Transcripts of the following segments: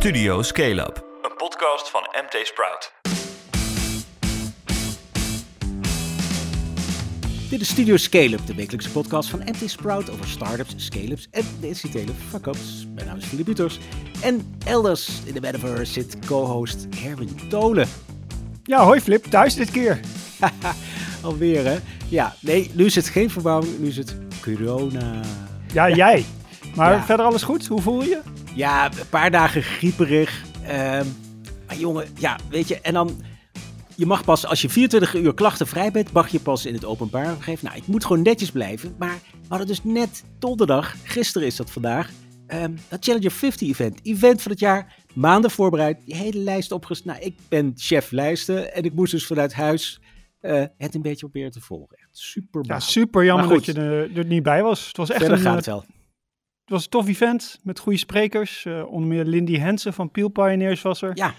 Studio Scale Up, een podcast van MT Sprout. Dit is Studio Scale-up, de wekelijkse podcast van MT Sprout over startups, scale-ups en de incidentele fuck-ups. Mijn naam is Filip Buters en elders in de metaverse zit co-host Herwin Tolen. Ja, hoi Flip, thuis dit keer. Alweer hè? Ja, nee, nu is het geen verbouwing, nu is het corona. Ja, jij. Maar Ja. verder alles goed? Hoe voel je je? Ja, een paar dagen grieperig. Ehm, maar jongen, ja, weet je, en dan... Je mag pas, als je 24 uur klachtenvrij bent, mag je pas in het openbaar geven. Nou, ik moet gewoon netjes blijven. Maar we hadden dus net donderdag, gisteren is dat vandaag, ehm dat Challenger 50 event. Event van het jaar, maanden voorbereid, die hele lijst opgesteld. Nou, ik ben chef lijsten en ik moest dus vanuit huis eh, het een beetje proberen te volgen. Echt super Ja, super jammer dat je er, er niet bij was. Het was echt Verder een, gaat eh, het wel. Het was een tof event met goede sprekers. Eh, onder meer Lindy Hensen van Peel Pioneers was er. Ja,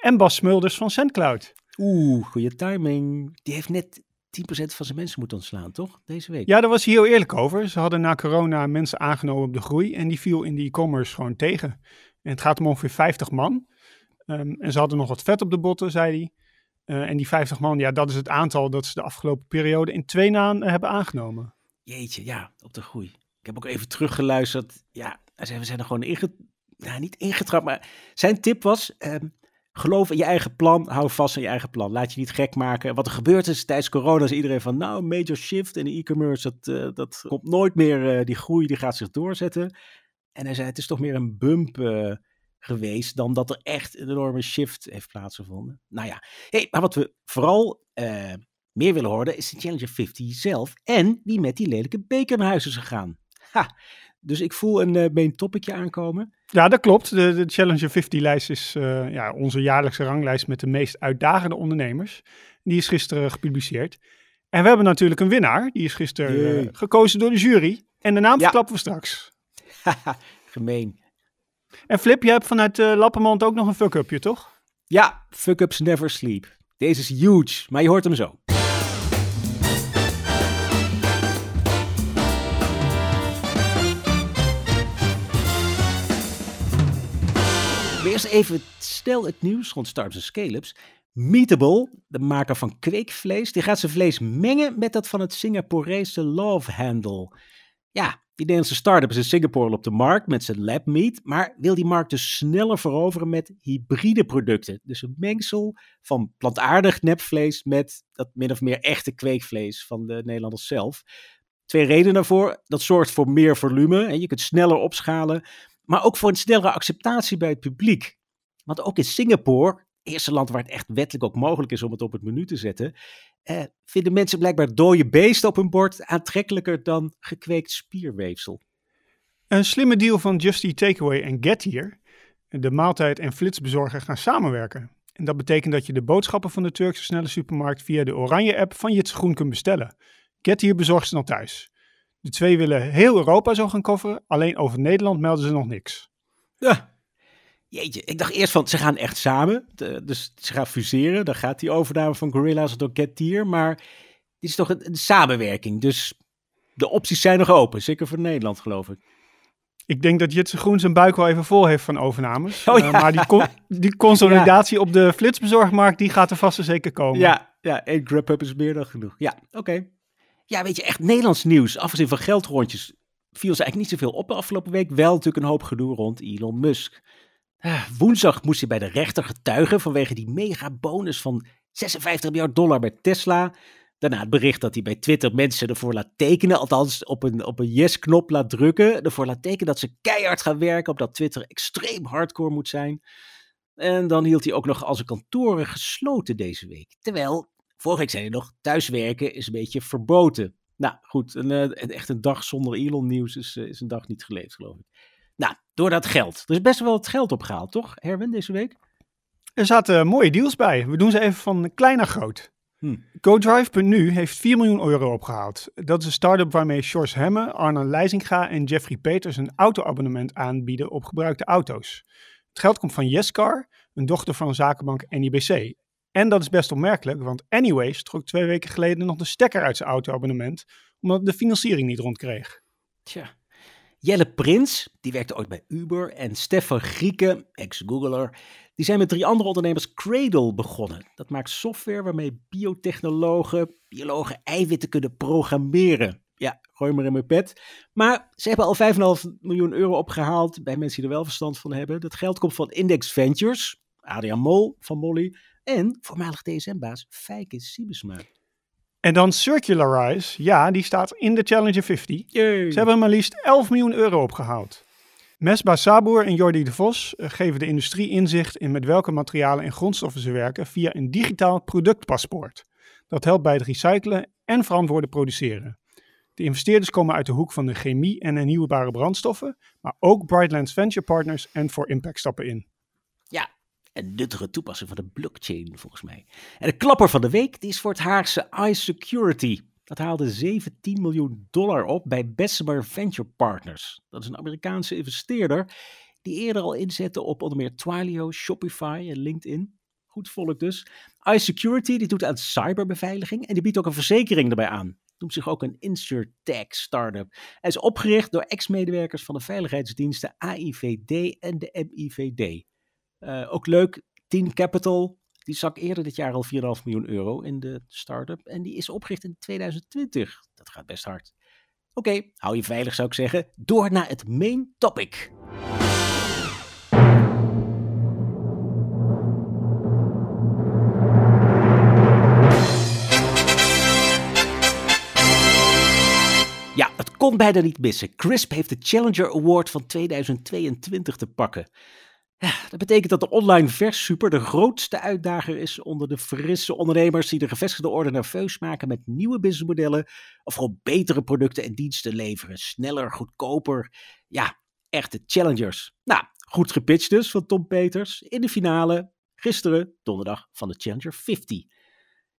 En Bas Smulders van SendCloud. oeh, goede timing. Die heeft net 10% van zijn mensen moeten ontslaan, toch? Deze week. Ja, daar was hij heel eerlijk over. Ze hadden na corona mensen aangenomen op de groei. En die viel in de e-commerce gewoon tegen. En het gaat om ongeveer 50 man. Ehm, en ze hadden nog wat vet op de botten, zei hij. Eh, en die 50 man, ja, dat is het aantal dat ze de afgelopen periode in twee na hebben aangenomen. Jeetje, ja, op de groei. Ik heb ook even teruggeluisterd. Ja, we zijn er gewoon niet ingetrapt, maar zijn tip was... ehm, geloof in je eigen plan, hou vast aan je eigen plan. Laat je niet gek maken. Wat er gebeurd is tijdens corona is iedereen van... nou, major shift in de e-commerce, dat, eh, dat komt nooit meer... eh, die groei die gaat zich doorzetten. En hij zei, het is toch meer een bump eh, geweest... dan dat er echt een enorme shift heeft plaatsgevonden. Nou ja, hey, maar wat we vooral... meer willen horen is de Challenger 50 zelf en wie met die lelijke beker naar huis is gegaan. Ha, dus ik voel een eh main topicje aankomen. Ja, dat klopt. De, de Challenger 50-lijst is eh, ja, onze jaarlijkse ranglijst met de meest uitdagende ondernemers. Die is gisteren gepubliceerd. En we hebben natuurlijk een winnaar. Die is gisteren eh, gekozen door de jury. En de naam Ja. verklappen we straks. Gemeen. En Flip, jij hebt vanuit eh Lappenmond ook nog een fuck-upje, toch? Ja, fuck-ups never sleep. Deze is huge, maar je hoort hem zo. Eerst even snel het nieuws rond startups en scale-ups. Meatable, de maker van kweekvlees, die gaat zijn vlees mengen met dat van het Singaporese Love Handle. Ja, die Nederlandse start-up is in Singapore op de markt met zijn lab meat, maar wil die markt dus sneller veroveren met hybride producten. Dus een mengsel van plantaardig nepvlees met dat min of meer echte kweekvlees van de Nederlanders zelf. Twee redenen daarvoor. Dat zorgt voor meer volume en je kunt sneller opschalen, maar ook voor een snellere acceptatie bij het publiek. Want ook in Singapore, eerste land waar het echt wettelijk ook mogelijk is om het op het menu te zetten, eh, vinden mensen blijkbaar dode beesten op hun bord aantrekkelijker dan gekweekt spierweefsel. Een slimme deal van Just Eat Takeaway en Getir. De maaltijd- en flitsbezorger gaan samenwerken. En dat betekent dat je de boodschappen van de Turkse snelle supermarkt via de Oranje-app van Jits Groen kunt bestellen. Getir bezorgt ze dan thuis. De twee willen heel Europa zo gaan coveren, alleen over Nederland melden ze nog niks. Ja. Jeetje, ik dacht eerst van ze gaan echt samen. De- dus ze gaan fuseren. Dan gaat die overname van Gorilla's door Getir. Maar dit is toch een, een samenwerking. Dus de opties zijn nog open. Zeker voor Nederland, geloof ik. Ik denk dat Jitse Groen zijn buik wel even vol heeft van overnames. Oh Eh, ja. maar die, con- die consolidatie op de flitsbezorgmarkt, die gaat er vast en zeker komen. Ja, ja één Grubhub is meer dan genoeg. Ja, oké. Ja, weet je, echt Nederlands nieuws. Afgezien van geldrondjes viel ze eigenlijk niet zoveel op de afgelopen week. Wel natuurlijk een hoop gedoe rond Elon Musk. Ah, woensdag moest hij bij de rechter getuigen vanwege die mega bonus van 56 miljard dollar bij Tesla. Daarna het bericht dat hij bij Twitter mensen ervoor laat tekenen, althans op een, op een yes-knop laat drukken. Ervoor laat tekenen dat ze keihard gaan werken, op dat Twitter extreem hardcore moet zijn. En dan hield hij ook nog al zijn kantoren gesloten deze week. Terwijl, vorige week zei hij nog, thuiswerken is een beetje verboden. Nou goed, een, eh, echt een dag zonder Elon nieuws is, eh, is een dag niet geleefd, geloof ik. Nou, door dat geld. Er is best wel wat geld opgehaald, toch, Herwin, deze week? Er zaten mooie deals bij. We doen ze even van klein naar groot. Hm. GoDrive.nu heeft 4 miljoen euro opgehaald. Dat is een start-up waarmee Sjors Hemme, Arno Leijzinga en Jeffrey Peters een auto-abonnement aanbieden op gebruikte auto's. Het geld komt van Yescar, een dochter van zakenbank NIBC. En dat is best opmerkelijk, want Anyways trok twee weken geleden nog de stekker uit zijn auto-abonnement, omdat de financiering niet rondkreeg. Tja. Jelle Prins, die werkte ooit bij Uber. En Stefan Grieken, ex-Googler, die zijn met drie andere ondernemers Cradle begonnen. Dat maakt software waarmee biotechnologen, biologen eiwitten kunnen programmeren. Ja, gooi maar in mijn pet. Maar ze hebben al 5,5 miljoen euro opgehaald bij mensen die er wel verstand van hebben. Dat geld komt van Index Ventures, Adriaan Mol van Molly en voormalig DSM-baas Fijke Siebesma. En dan Circularize, ja, die staat in de Challenger 50. Ze hebben maar liefst 11 miljoen euro opgehaald. Mesba Saboer en Jordi de Vos eh, geven de industrie inzicht in met welke materialen en grondstoffen ze werken via een digitaal productpaspoort. Dat helpt bij het recyclen en verantwoorden produceren. De investeerders komen uit de hoek van de chemie en hernieuwbare brandstoffen, maar ook Brightlands Venture Partners en For Impact stappen in. Ja, een nuttige toepassing van de blockchain volgens mij. En de klapper van de week die is voor het Haagse iSecurity. Dat haalde 17 miljoen dollar op bij Bessemer Venture Partners. Dat is een Amerikaanse investeerder die eerder al inzette op onder meer Twilio, Shopify en LinkedIn. Goed volk dus. iSecurity die doet aan cyberbeveiliging en die biedt ook een verzekering erbij aan. Noemt zich ook een InsurTech startup. Hij is opgericht door ex-medewerkers van de veiligheidsdiensten AIVD en de MIVD. Uh, ook leuk, Teen Capital, die zak eerder dit jaar al 4,5 miljoen euro in de start-up. En die is opgericht in 2020. Dat gaat best hard. Oké, hou je veilig zou ik zeggen. Door naar het main topic. Ja, het kon bijna niet missen. Crisp heeft de Challenger Award van 2022 te pakken. Ja, dat betekent dat de online versuper de grootste uitdager is onder de frisse ondernemers die de gevestigde orde nerveus maken met nieuwe businessmodellen of gewoon betere producten en diensten leveren. Sneller, goedkoper. Ja, echte challengers. Nou, goed gepitcht dus van Tom Peters in de finale gisteren, donderdag, van de Challenger 50.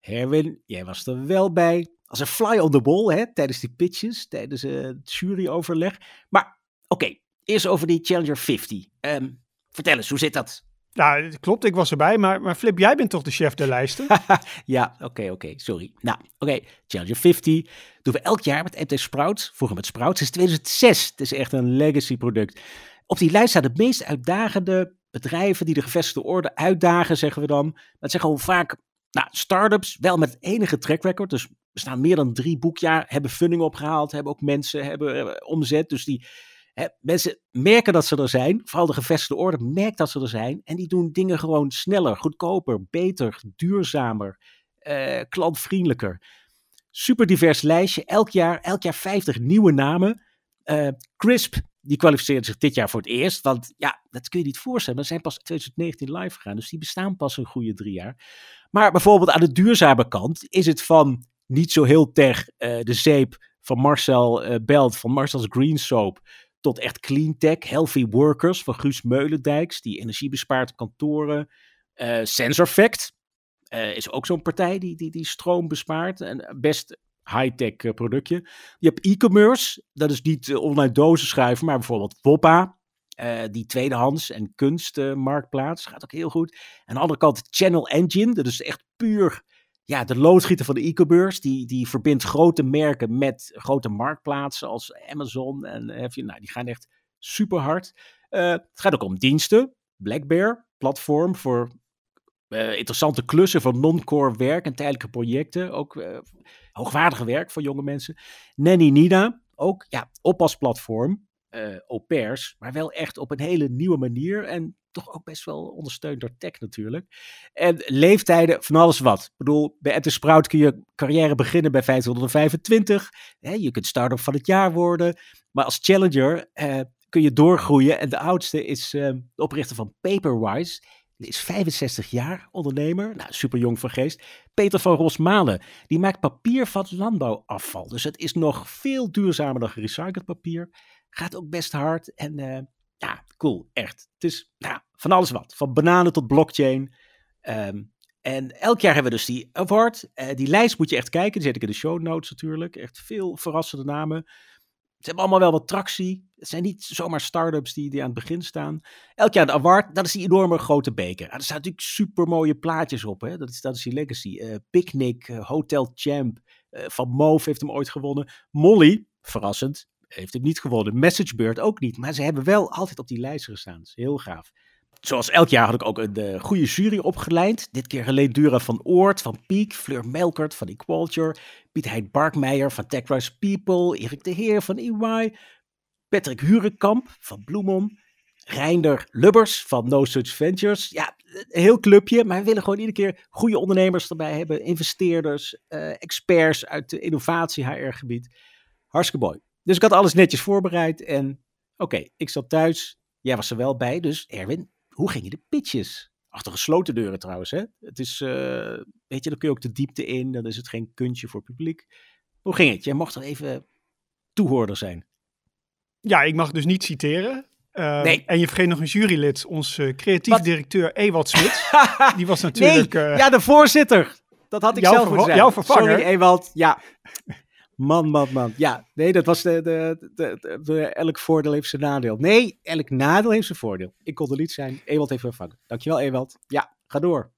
Herwin, jij was er wel bij. Als een fly on the ball hè, tijdens die pitches, tijdens uh, het juryoverleg. Maar oké, eerst over die Challenger 50. Um, Vertel eens, hoe zit dat? Ja, klopt, ik was erbij, maar, maar Flip, jij bent toch de chef der lijsten? ja, oké, oké, sorry. Nou, oké, Challenger 50 doen we elk jaar met MT Sprouts. Vroeger met Sprouts sinds 2006. Het is echt een legacy product. Op die lijst staan de meest uitdagende bedrijven die de gevestigde orde uitdagen, zeggen we dan. Dat zijn gewoon vaak nou, startups, wel met enige track record. Dus we staan meer dan drie boekjaar, hebben funding opgehaald, hebben ook mensen, hebben eh, omzet. Dus die mensen merken dat ze er zijn, vooral de gevestigde orde merkt dat ze er zijn. En die doen dingen gewoon sneller, goedkoper, beter, duurzamer, uh, klantvriendelijker. Super divers lijstje, elk jaar, elk jaar 50 nieuwe namen. Uh, Crisp, die kwalificeerde zich dit jaar voor het eerst. Want ja, dat kun je niet voorstellen. We zijn pas 2019 live gegaan, dus die bestaan pas een goede drie jaar. Maar bijvoorbeeld aan de duurzame kant is het van niet zo heel ter uh, de zeep van Marcel Belt, van Marcel's Green Soap tot echt clean tech, healthy workers van Guus Meulendijks, die energie bespaart kantoren. Uh, SensorFact uh, is ook zo'n partij die, die, die stroom bespaart. En best high-tech productje. Je hebt e-commerce, dat is niet online dozen schrijven, maar bijvoorbeeld Woppa, die tweedehands en kunstmarktplaats, gaat ook heel goed. Aan de andere kant Channel Engine, dat is echt puur ja, de loodgieter van de e-commerce, die, die verbindt grote merken met grote marktplaatsen als Amazon. En je, nou, die gaan echt super hard. Uh, het gaat ook om diensten. Black Bear, platform voor uh, interessante klussen van non-core werk en tijdelijke projecten. Ook hoogwaardige werk voor jonge mensen. Nanny Nina, ook ja, oppasplatform. Uh, au pairs, maar wel echt op een hele nieuwe manier. En toch ook best wel ondersteund door tech natuurlijk. En leeftijden van alles wat. Ik bedoel, bij Ed Sprout kun je carrière beginnen bij 525. Hè, je kunt start-up van het jaar worden. Maar als challenger eh, kun je doorgroeien. En de oudste is uh, de oprichter van Paperwise. Die is 65 jaar, ondernemer. Nou, super jong van geest. Peter van Rosmalen. Die maakt papier van landbouwafval. Dus het is nog veel duurzamer dan gerecycled papier. Gaat ook best hard. En uh, ja, cool, echt. Het is nou, van alles wat. Van bananen tot blockchain. Um, en elk jaar hebben we dus die award. Uh, die lijst moet je echt kijken. Die zet ik in de show notes natuurlijk. Echt veel verrassende namen. Ze hebben allemaal wel wat tractie. Het zijn niet zomaar start-ups die, die aan het begin staan. Elk jaar de award, dat is die enorme grote beker. er staan natuurlijk super mooie plaatjes op. Hè? Dat, is, dat is die legacy. Uh, Picnic, Hotel Champ. Van Moof heeft hem ooit gewonnen. Molly, verrassend, heeft het niet gewonnen. Messagebird ook niet. Maar ze hebben wel altijd op die lijst gestaan. Heel gaaf. Zoals elk jaar had ik ook een uh, goede jury opgeleid. Dit keer alleen Dura van Oort van Peak, Fleur Melkert van Equalture, Piet Heid Barkmeijer van TechRise People, Erik de Heer van EY, Patrick Hurenkamp van Bloemon, Reinder Lubbers van No Such Ventures. Ja, een heel clubje, maar we willen gewoon iedere keer goede ondernemers erbij hebben, investeerders, uh, experts uit de innovatie-HR-gebied. Hartstikke mooi. Dus ik had alles netjes voorbereid en oké, okay, ik zat thuis. Jij was er wel bij, dus Erwin, hoe gingen de pitches? Achter gesloten deuren trouwens, hè? Het is, uh, weet je, dan kun je ook de diepte in, dan is het geen kuntje voor publiek. Hoe ging het? Jij mocht er even toehoorder zijn. Ja, ik mag dus niet citeren. Uh, nee. En je vergeet nog een jurylid, ons uh, creatief Wat? directeur Ewald Smits. Die was natuurlijk... Nee, ja, de voorzitter. Dat had ik zelf moeten zijn. Jouw vervanger. Sorry, Ewald. Ja. Man, man, man. Ja, nee, dat was de, de, de, de, elk voordeel heeft zijn nadeel. Nee, elk nadeel heeft zijn voordeel. Ik kon er niet zijn. Ewald heeft vervangen. Dankjewel, Ewald. Ja, ga door.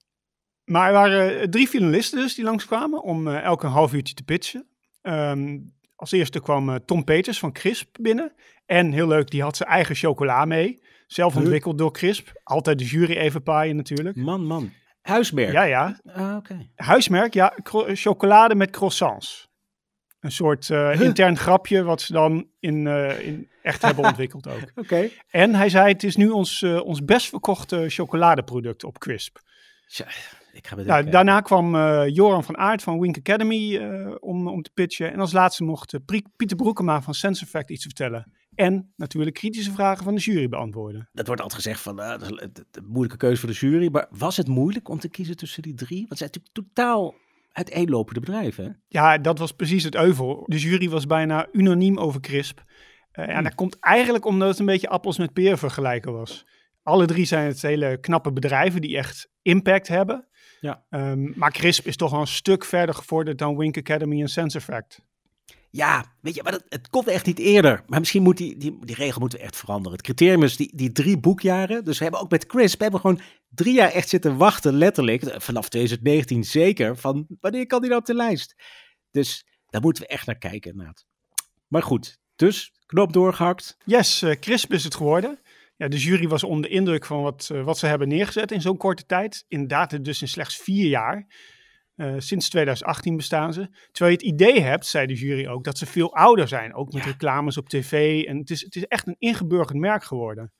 Maar er waren drie finalisten dus die langskwamen om uh, elk een half uurtje te pitchen. Um, als eerste kwam uh, Tom Peters van Crisp binnen. En heel leuk, die had zijn eigen chocola mee. Zelf ontwikkeld door Crisp. Altijd de jury even paaien natuurlijk. Man, man. Huismerk? Ja, ja. Ah, okay. Huismerk, ja. chocolade met croissants. Een soort uh, huh? intern grapje wat ze dan in, uh, in echt hebben ontwikkeld ook. Oké. Okay. En hij zei, het is nu ons, uh, ons best verkochte chocoladeproduct op Crisp. Tja, ik ga nou, daarna kwam Joran van Aert van Wink Academy om, om te pitchen. En als laatste mocht Pieter Broekema van Sense Effect iets vertellen. En natuurlijk kritische vragen van de jury beantwoorden. Dat wordt altijd gezegd van is een moeilijke keuze voor de jury. Maar was het moeilijk om te kiezen tussen die drie? Want het zijn natuurlijk totaal uiteenlopende bedrijven. Ja, dat was precies het euvel. De jury was bijna unaniem over CRISP. Uh, en dat komt eigenlijk omdat het een beetje appels met peren vergelijken was. Alle drie zijn het hele knappe bedrijven die echt impact hebben. Ja. Um, maar CRISP is toch wel een stuk verder gevorderd dan Wink Academy en Sense Effect. Ja, weet je, maar het, komt echt niet eerder. Maar misschien moet die, die, die regel moeten we echt veranderen. Het criterium is die, die drie boekjaren. Dus we hebben ook met Chris, we hebben gewoon drie jaar echt zitten wachten, letterlijk. Vanaf 2019 zeker, van wanneer kan die nou op de lijst? Dus daar moeten we echt naar kijken. Maar goed, dus knop doorgehakt. Yes, uh, crisp is het geworden. Ja, de jury was onder de indruk van wat, uh, wat ze hebben neergezet in zo'n korte tijd. Inderdaad, dus in slechts vier jaar. Uh, sinds 2018 bestaan ze. Terwijl je het idee hebt, zei de jury ook, dat ze veel ouder zijn. Ook met ja. reclames op tv. En het is, het is echt een ingeburgerd merk geworden.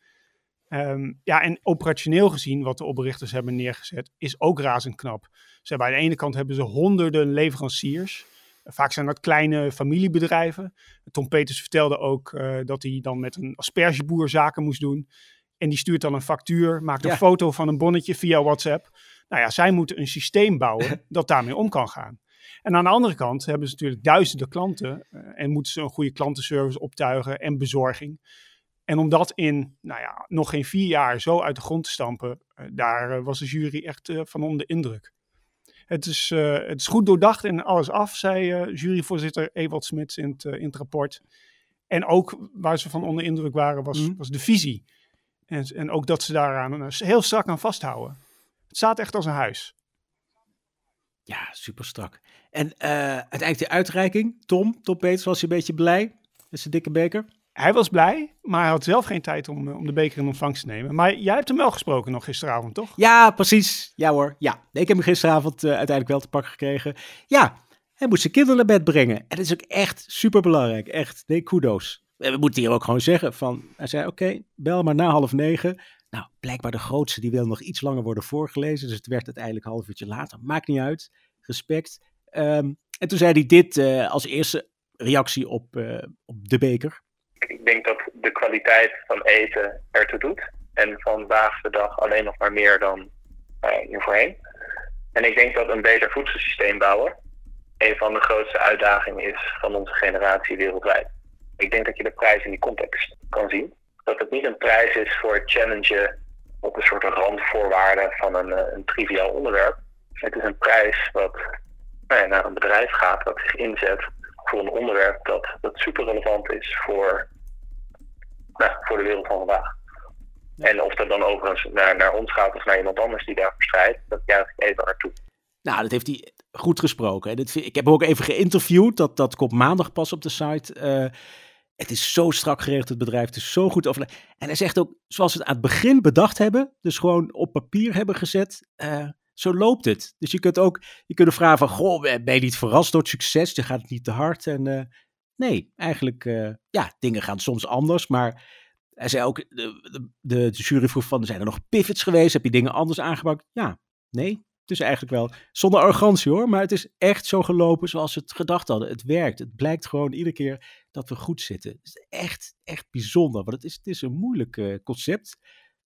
Um, ja, en operationeel gezien, wat de oprichters hebben neergezet, is ook razend knap. Ze hebben aan de ene kant hebben ze honderden leveranciers. Vaak zijn dat kleine familiebedrijven. Tom Peters vertelde ook uh, dat hij dan met een aspergeboer zaken moest doen. En die stuurt dan een factuur, maakt een ja. foto van een bonnetje via WhatsApp. Nou ja, zij moeten een systeem bouwen dat daarmee om kan gaan. En aan de andere kant hebben ze natuurlijk duizenden klanten uh, en moeten ze een goede klantenservice optuigen en bezorging. En om dat in, nou ja, nog geen vier jaar zo uit de grond te stampen, uh, daar uh, was de jury echt van onder de indruk. Het is, het is goed doordacht en alles af, zei juryvoorzitter Ewald Smits in het, in het rapport. En ook waar ze van onder indruk waren, was, mm. was de visie. En, en ook dat ze daaraan heel strak aan vasthouden. Het staat echt als een huis. Ja, super strak. En uh, uiteindelijk de uitreiking. Tom, Tom Peters, was hij een beetje blij met zijn dikke beker? Hij was blij, maar hij had zelf geen tijd om, om de beker in ontvangst te nemen. Maar jij hebt hem wel gesproken nog gisteravond, toch? Ja, precies. Ja hoor, ja. Nee, ik heb hem gisteravond uh, uiteindelijk wel te pakken gekregen. Ja, hij moest zijn kinderen naar bed brengen. En dat is ook echt super belangrijk. Echt, nee, kudos. We moeten hier ook gewoon zeggen van, hij zei oké, okay, bel maar na half negen. Nou, blijkbaar de grootste die wil nog iets langer worden voorgelezen. Dus het werd uiteindelijk een half uurtje later. Maakt niet uit. Respect. Um, en toen zei hij dit uh, als eerste reactie op, uh, op de beker. Ik denk dat de kwaliteit van eten ertoe doet. En vandaag de dag alleen nog maar meer dan uh, voorheen. En ik denk dat een beter voedselsysteem bouwen een van de grootste uitdagingen is van onze generatie wereldwijd. Ik denk dat je de prijs in die context kan zien dat het niet een prijs is voor het challengen op een soort randvoorwaarde van een, eh, een triviaal onderwerp. Het is een prijs wat nou ja, naar een bedrijf gaat dat zich inzet voor een onderwerp dat, dat super relevant is voor, nou, voor de wereld van vandaag. Ja. En of dat dan overigens naar, naar ons gaat of naar iemand anders die daarvoor strijdt, dat juich ik even naartoe. Nou, dat heeft hij goed gesproken. ik heb hem ook even geïnterviewd. Dat, dat komt maandag pas op de site. Uh, Het is zo strak geregeld, het bedrijf. Is zo goed over. En hij zegt ook, zoals we het aan het begin bedacht hebben, dus gewoon op papier hebben gezet, uh, zo loopt het. Dus je kunt ook, je kunt vragen van, goh, ben je niet verrast door het succes? Je gaat het niet te hard. En uh, nee, eigenlijk, uh, ja, dingen gaan soms anders, maar hij zei ook, de, de, de, jury vroeg van, zijn er nog pivots geweest? Heb je dingen anders aangepakt? Ja, nee. Dus eigenlijk wel, zonder arrogantie hoor, maar het is echt zo gelopen zoals we het gedacht hadden. Het werkt. Het blijkt gewoon iedere keer dat we goed zitten. Het is echt, echt bijzonder, want het is, het is een moeilijk uh, concept.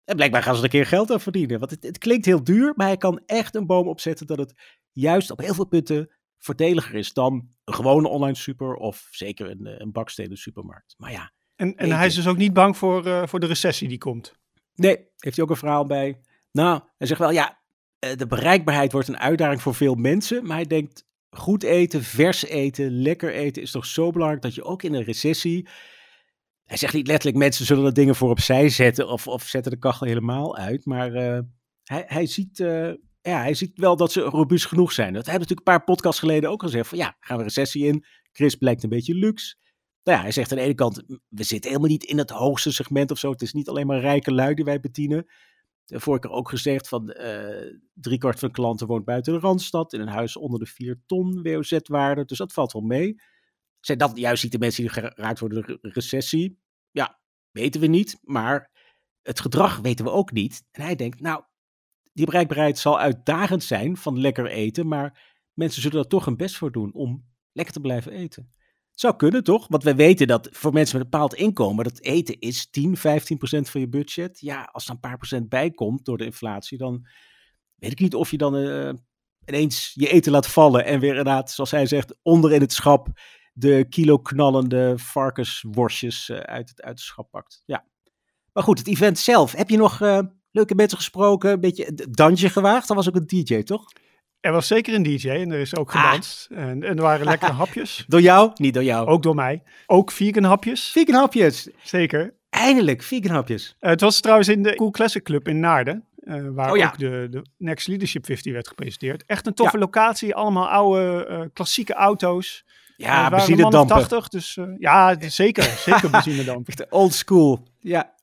En blijkbaar gaan ze er een keer geld aan verdienen. Want het, het klinkt heel duur, maar hij kan echt een boom opzetten dat het juist op heel veel punten voordeliger is dan een gewone online super of zeker een, een bakstenen supermarkt. Maar ja. En, en hij is dus ook niet bang voor, uh, voor de recessie die komt? Nee, heeft hij ook een verhaal bij. Nou, hij zegt wel, ja, eh, de bereikbaarheid wordt een uitdaging voor veel mensen. Maar hij denkt, goed eten, vers eten, lekker eten is toch zo belangrijk dat je ook in een recessie hij zegt niet letterlijk, mensen zullen er dingen voor opzij zetten of, of zetten de kachel helemaal uit. Maar uh, hij, hij, ziet, uh, ja, hij ziet wel dat ze robuust genoeg zijn. Dat hebben natuurlijk een paar podcasts geleden ook gezegd. Van ja, gaan we recessie in. Chris blijkt een beetje luxe. Nou ja, hij zegt aan de ene kant, we zitten helemaal niet in het hoogste segment of zo. Het is niet alleen maar rijke lui die wij bedienen. Vorige keer ook gezegd van uh, driekwart van de klanten woont buiten de Randstad. In een huis onder de 4 ton WOZ-waarde. Dus dat valt wel mee. Zijn dat juist niet de mensen die geraakt worden door de recessie? Ja, weten we niet. Maar het gedrag weten we ook niet. En hij denkt, nou, die bereikbaarheid zal uitdagend zijn van lekker eten. Maar mensen zullen er toch hun best voor doen om lekker te blijven eten. Zou kunnen, toch? Want we weten dat voor mensen met een bepaald inkomen, dat eten is 10, 15 procent van je budget. Ja, als er een paar procent bij komt door de inflatie, dan weet ik niet of je dan uh, ineens je eten laat vallen en weer inderdaad, zoals hij zegt, onder in het schap de kilo knallende varkensworstjes uh, uit, het, uit het schap pakt. Ja. Maar goed, het event zelf. Heb je nog uh, leuke mensen gesproken? Een beetje dansje gewaagd? Dat was ook een DJ, toch? Er was zeker een DJ en er is ook ah. gedanst. Ah. En, en, er waren lekkere hapjes. Door jou? Niet door jou. Ook door mij. Ook vegan hapjes. Vegan hapjes. Zeker. Eindelijk, vegan hapjes. Uh, het was trouwens in de Cool Classic Club in Naarden. Uh, waar oh, ja. ook de, de Next Leadership 50 werd gepresenteerd. Echt een toffe ja. locatie. Allemaal oude, uh, klassieke auto's. Ja, benzinedampen. 80, dus ja, zeker. Zeker benzinedampen. Old school, ja.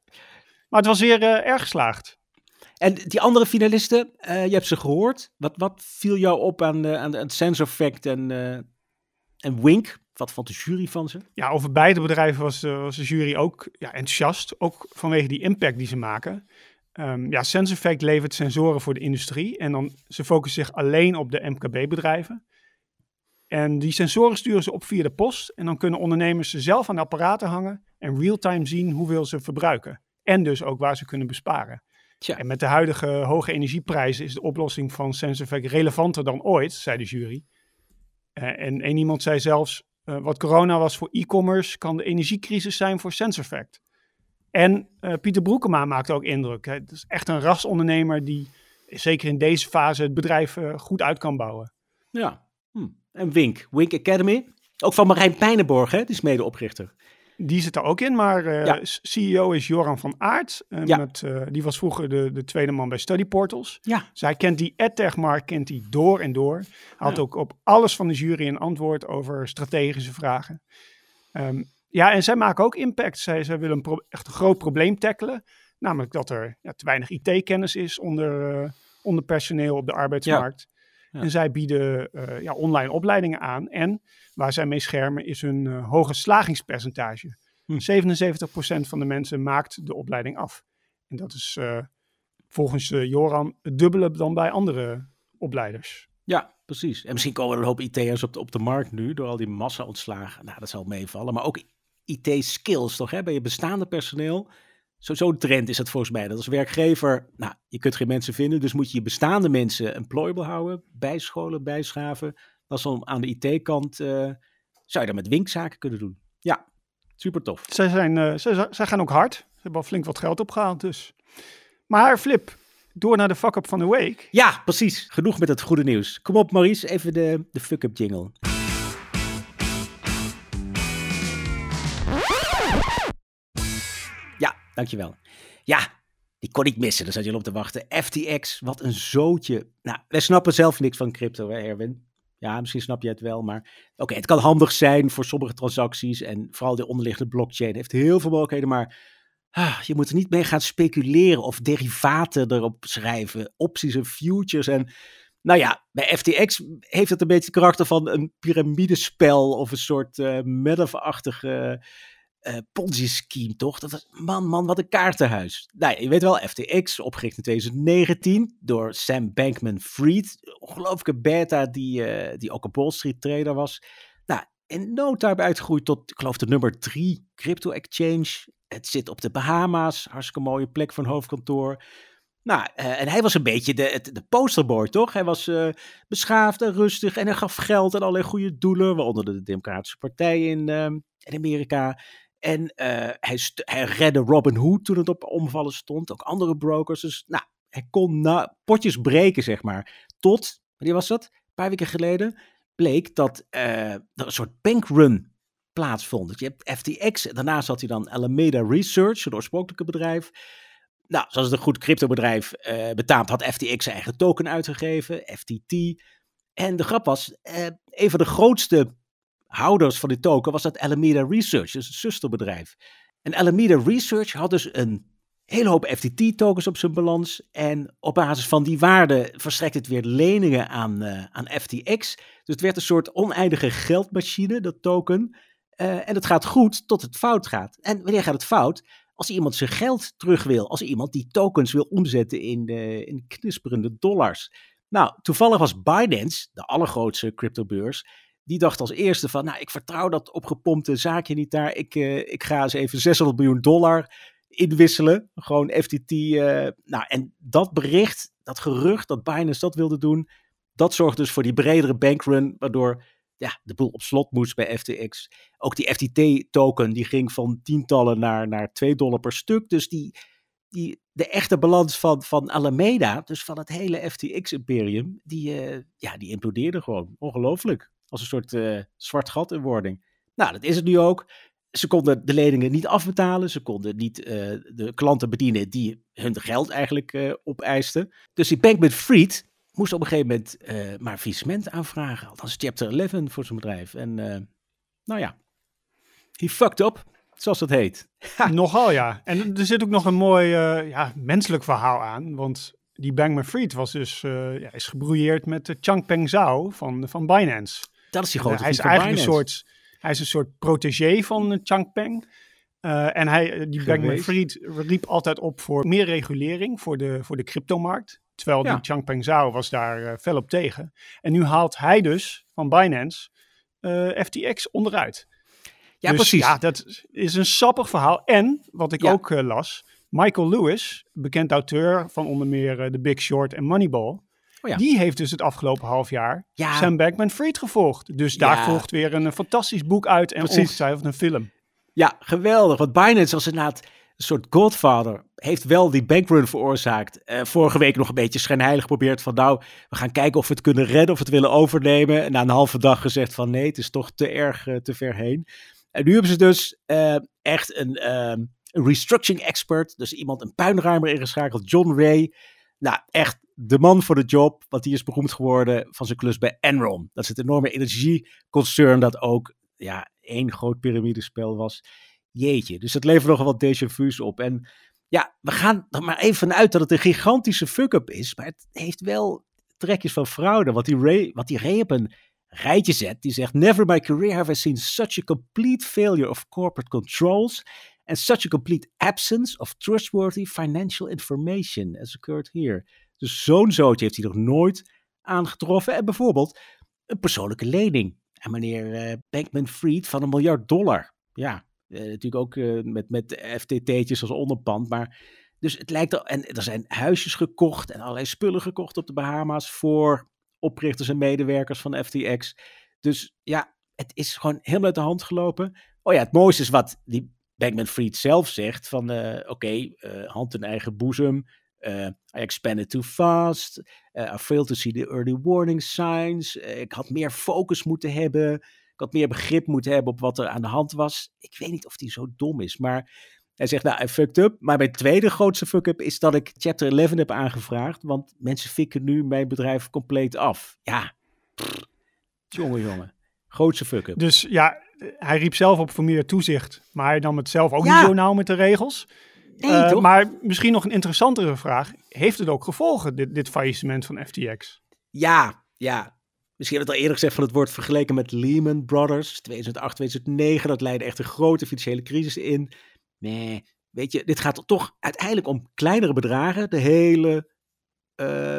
Maar het was weer erg geslaagd. En die andere finalisten, je hebt ze gehoord. Wat, wat viel jou op aan, aan, aan Sense Effect en, en Wink? Wat vond de jury van ze? Ja, over beide bedrijven was, was de jury ook ja, enthousiast. Ook vanwege die impact die ze maken. Um, ja, Sense Effect levert sensoren voor de industrie. En dan, ze focussen zich alleen op de MKB-bedrijven. En die sensoren sturen ze op via de post. En dan kunnen ondernemers ze zelf aan de apparaten hangen en real-time zien hoeveel ze verbruiken. En dus ook waar ze kunnen besparen. Tja. En met de huidige hoge energieprijzen is de oplossing van SenseEffect relevanter dan ooit, zei de jury. Uh, en één iemand zei zelfs, uh, wat corona was voor e-commerce, kan de energiecrisis zijn voor SenseEffect. En uh, Pieter Broekema maakt ook indruk. Het is echt een rasondernemer die zeker in deze fase het bedrijf goed uit kan bouwen. Ja, hm. En Wink, Wink Academy. Ook van Marijn Pijnenborg, hè? die is medeoprichter. Die zit er ook in, maar uh, ja. CEO is Joran van Aert. Ja. met, uh, die was vroeger de, de tweede man bij Study Portals. Ja. Dus hij kent die edtech-markt kent hij door en door. Hij had ook op alles van de jury een antwoord over strategische vragen. Um, ja, en zij maken ook impact. Zij, zij willen een echt een groot probleem tackelen. Namelijk dat er ja, te weinig IT-kennis is onder, onder personeel op de arbeidsmarkt. En zij bieden uh, ja, online opleidingen aan. En waar zij mee schermen is hun uh, hoge slagingspercentage. Hm. 77% van de mensen maakt de opleiding af. En dat is uh, volgens Joran het dubbele dan bij andere opleiders. Ja, precies. En misschien komen er een hoop IT'ers op de, op de markt nu door al die massa-ontslagen. Nou, dat zal meevallen. Maar ook IT-skills toch, hè? bij je bestaande personeel Zo'n trend is het volgens mij. Dat als werkgever, nou, je kunt geen mensen vinden, dus moet je je bestaande mensen employable houden, bijscholen, bijschaven. Dat is dan aan de IT-kant, uh, zou je dat met winkzaken kunnen doen. Ja, super tof. Zij, zijn, uh, zij, zij, gaan ook hard. Ze hebben al flink wat geld opgehaald dus. Maar Flip, door naar de fuck-up van de week. Ja, precies. Genoeg met het goede nieuws. Kom op Maurice, even de, de fuck-up jingle. Dankjewel. Ja, die kon ik missen. Daar zat je op te wachten. FTX, wat een zootje. Nou, wij snappen zelf niks van crypto, hè, Erwin? Ja, misschien snap je het wel, maar oké, het kan handig zijn voor sommige transacties en vooral de onderliggende blockchain heeft heel veel mogelijkheden, maar ah, je moet er niet mee gaan speculeren of derivaten erop schrijven, opties en futures en nou ja, bij FTX heeft het een beetje het karakter van een piramidespel of een soort uh, Ponzi-scheme, toch? Dat was, man, man, wat een kaartenhuis. Nou, je weet wel, FTX, opgericht in 2019 door Sam Bankman-Fried. Ongelooflijke beta die, uh, die ook een Wall Street trader was. Nou, in no time uitgegroeid tot, ik geloof, de nummer drie crypto-exchange. Het zit op de Bahama's, hartstikke mooie plek voor een hoofdkantoor. Nou, uh, en hij was een beetje de, de, posterboy, toch? Hij was uh, beschaafd en rustig en hij gaf geld aan allerlei goede doelen, waaronder de Democratische Partij in, uh, in Amerika. En uh, hij, hij redde Robin Hood toen het op omvallen stond. Ook andere brokers. Dus nou, hij kon na, potjes breken, zeg maar. Tot, wanneer was dat? Een paar weken geleden bleek dat er een soort bankrun plaatsvond. Je hebt FTX, daarnaast had hij dan Alameda Research, het oorspronkelijke bedrijf. Nou, zoals het een goed cryptobedrijf uh, betaamt, had FTX zijn eigen token uitgegeven, FTT. En de grap was, een van de grootste houders van die token was dat Alameda Research, dus het zusterbedrijf. En Alameda Research had dus een hele hoop FTT-tokens op zijn balans. En op basis van die waarde verstrekt het weer leningen aan, uh, aan FTX. Dus het werd een soort oneindige geldmachine, dat token. Uh, en het gaat goed tot het fout gaat. En wanneer gaat het fout? Als iemand zijn geld terug wil. Als iemand die tokens wil omzetten in, uh, in knisperende dollars. Nou, toevallig was Binance, de allergrootste cryptobeurs, die dacht als eerste van, nou, ik vertrouw dat opgepompte zaakje niet daar. Ik, uh, ik ga eens even 600 miljoen dollar inwisselen. Gewoon FTT. Uh, nou, en dat bericht, dat gerucht dat Binance dat wilde doen, dat zorgde dus voor die bredere bankrun, waardoor ja, de boel op slot moest bij FTX. Ook die FTT-token, die ging van tientallen naar, naar 2 dollar per stuk. Dus die, die, de echte balans van, van Alameda, dus van het hele FTX-imperium, die, uh, ja, die implodeerde gewoon. Ongelooflijk. Als een soort uh, zwart gat in wording. Nou, dat is het nu ook. Ze konden de leningen niet afbetalen. Ze konden niet uh, de klanten bedienen die hun geld eigenlijk uh, opeisten. Dus die Bankman Fried moest op een gegeven moment maar faillissement aanvragen. Althans, chapter 11 voor zijn bedrijf. En nou ja, he fucked up, zoals het heet. Nogal ja. En er zit ook nog een mooi ja, menselijk verhaal aan. Want die Bankman Fried was dus, ja, is gebrouilleerd met de Changpeng Zhao van, van Binance. Dat is die grote Hij is eigenlijk een soort, hij is een soort protégé van Changpeng. Uh, en hij, die Bankman Fried riep altijd op voor meer regulering voor de, voor de cryptomarkt. Terwijl ja. die Changpeng Zhao was daar uh, fel op tegen. En nu haalt hij dus van Binance uh, FTX onderuit. Ja, dus, precies. Ja, dat is een sappig verhaal. En, wat ik ja. ook las, Michael Lewis, bekend auteur van onder meer The Big Short en Moneyball... Oh ja. Die heeft dus het afgelopen half jaar ja. Sam Bankman-Fried gevolgd. Dus daar ja. volgt weer een, een, fantastisch boek uit en Precies. ongetwijfeld een film. Ja, geweldig. Want Binance was inderdaad een soort godfather. Heeft wel die bankrun veroorzaakt. Uh, vorige week nog een beetje schijnheilig geprobeerd van nou, we gaan kijken of we het kunnen redden of we het willen overnemen. En na een halve dag gezegd van nee, het is toch te erg uh, te ver heen. En nu hebben ze dus uh, echt een, een restructuring expert. Dus iemand, een puinruimer ingeschakeld, John Ray. Nou, echt de man voor de job, want die is beroemd geworden van zijn klus bij Enron. Dat is het enorme energieconcern dat ook ja, één groot piramidespel was. Jeetje, dus dat levert nogal wat déjà vu's op. En ja, we gaan er maar even vanuit dat het een gigantische fuck-up is, maar het heeft wel trekjes van fraude. Wat die Ray, wat die Ray op een rijtje zet, die zegt, never in my career have I seen such a complete failure of corporate controls and such a complete absence of trustworthy financial information as occurred here. Dus zo'n zootje heeft hij nog nooit aangetroffen. En bijvoorbeeld een persoonlijke lening aan meneer uh, Bankman Fried van een miljard dollar. Ja, uh, natuurlijk ook uh, met, met FTT'tjes als onderpand. Maar dus het lijkt er, en er zijn huisjes gekocht en allerlei spullen gekocht op de Bahama's voor oprichters en medewerkers van FTX. Dus ja, het is gewoon helemaal uit de hand gelopen. Oh ja, het mooiste is wat die Bankman Fried zelf zegt: van oké, okay, hand in eigen boezem. Uh, I expanded too fast. I failed to see the early warning signs. Ik had meer focus moeten hebben. Ik had meer begrip moeten hebben op wat er aan de hand was. Ik weet niet of hij zo dom is, maar hij zegt, nou, I fucked up. Maar mijn tweede grootste fuck-up is dat ik Chapter 11 heb aangevraagd, want mensen fikken nu mijn bedrijf compleet af. Ja, Jongen, jongen. Grootste fuck-up. Dus ja, hij riep zelf op voor meer toezicht. Maar hij nam het zelf ook Ja. niet zo nauw met de regels. Nee, Eh, toch? maar misschien nog een interessantere vraag. Heeft het ook gevolgen, dit, dit faillissement van FTX? Ja, ja. Misschien had het al eerder gezegd van het wordt vergeleken met Lehman Brothers. 2008, 2009. Dat leidde echt een grote financiële crisis in. Nee, weet je, dit gaat toch uiteindelijk om kleinere bedragen. De hele eh,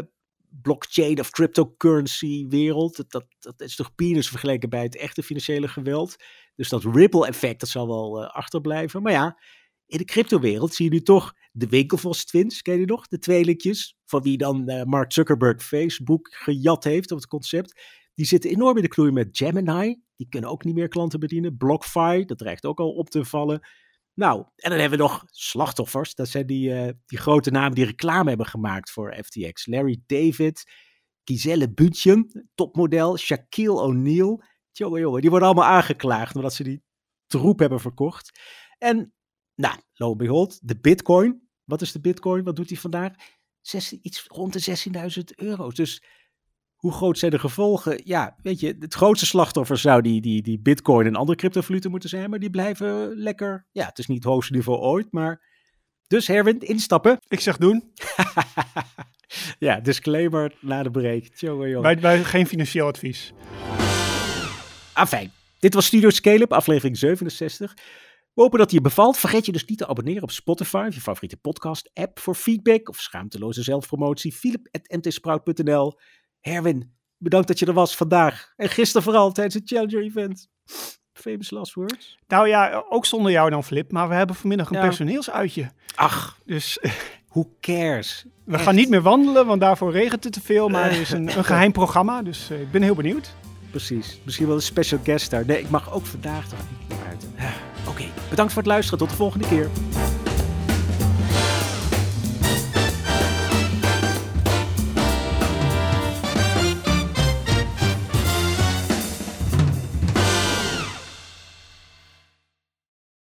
blockchain of cryptocurrency wereld. Dat, dat, is toch peanuts vergeleken bij het echte financiële geweld. Dus dat ripple effect, dat zal wel eh, achterblijven. Maar ja, in de cryptowereld zie je nu toch de Winklevoss twins, ken je nog? De tweelingjes, van wie dan eh, Mark Zuckerberg Facebook gejat heeft op het concept. Die zitten enorm in de knoei met Gemini. Die kunnen ook niet meer klanten bedienen. BlockFi, dat dreigt ook al op te vallen. Nou, en dan hebben we nog slachtoffers. Dat zijn die, eh, die grote namen die reclame hebben gemaakt voor FTX. Larry David, Giselle Bündchen, topmodel, Shaquille O'Neal. Jongen, jongen, die worden allemaal aangeklaagd omdat ze die troep hebben verkocht. En, nou, lo and behold, de bitcoin. Wat is de bitcoin? Wat doet hij vandaag? 16, iets rond de 16.000 euro. Dus hoe groot zijn de gevolgen? Ja, weet je, het grootste slachtoffer zou die, die, die bitcoin en andere cryptovaluten moeten zijn, maar die blijven lekker. Ja, het is niet het hoogste niveau ooit, maar. Dus Herwin, instappen. Ik zeg doen. ja, disclaimer na de break. Tjonge. Wij, wij geen financieel advies. Ah, fijn. Dit was Studio Scale-up, aflevering 67. We hopen dat het je bevalt. Vergeet je dus niet te abonneren op Spotify je favoriete podcast-app voor feedback of schaamteloze zelfpromotie. Philip.mtsprout.nl Herwin, bedankt dat je er was vandaag. En gisteren vooral tijdens het Challenger-event. Famous last words. Nou ja, ook zonder jou dan, Flip. Maar we hebben vanmiddag een Ja. personeelsuitje. Ach, Dus who cares? we Echt. gaan niet meer wandelen, want daarvoor regent het te veel. Maar er is een, een geheim programma, dus eh, ik ben heel benieuwd. Precies. Misschien wel een special guest daar. Nee, ik mag ook vandaag toch niet naar buiten. Ah, Oké, bedankt voor het luisteren. Tot de volgende keer.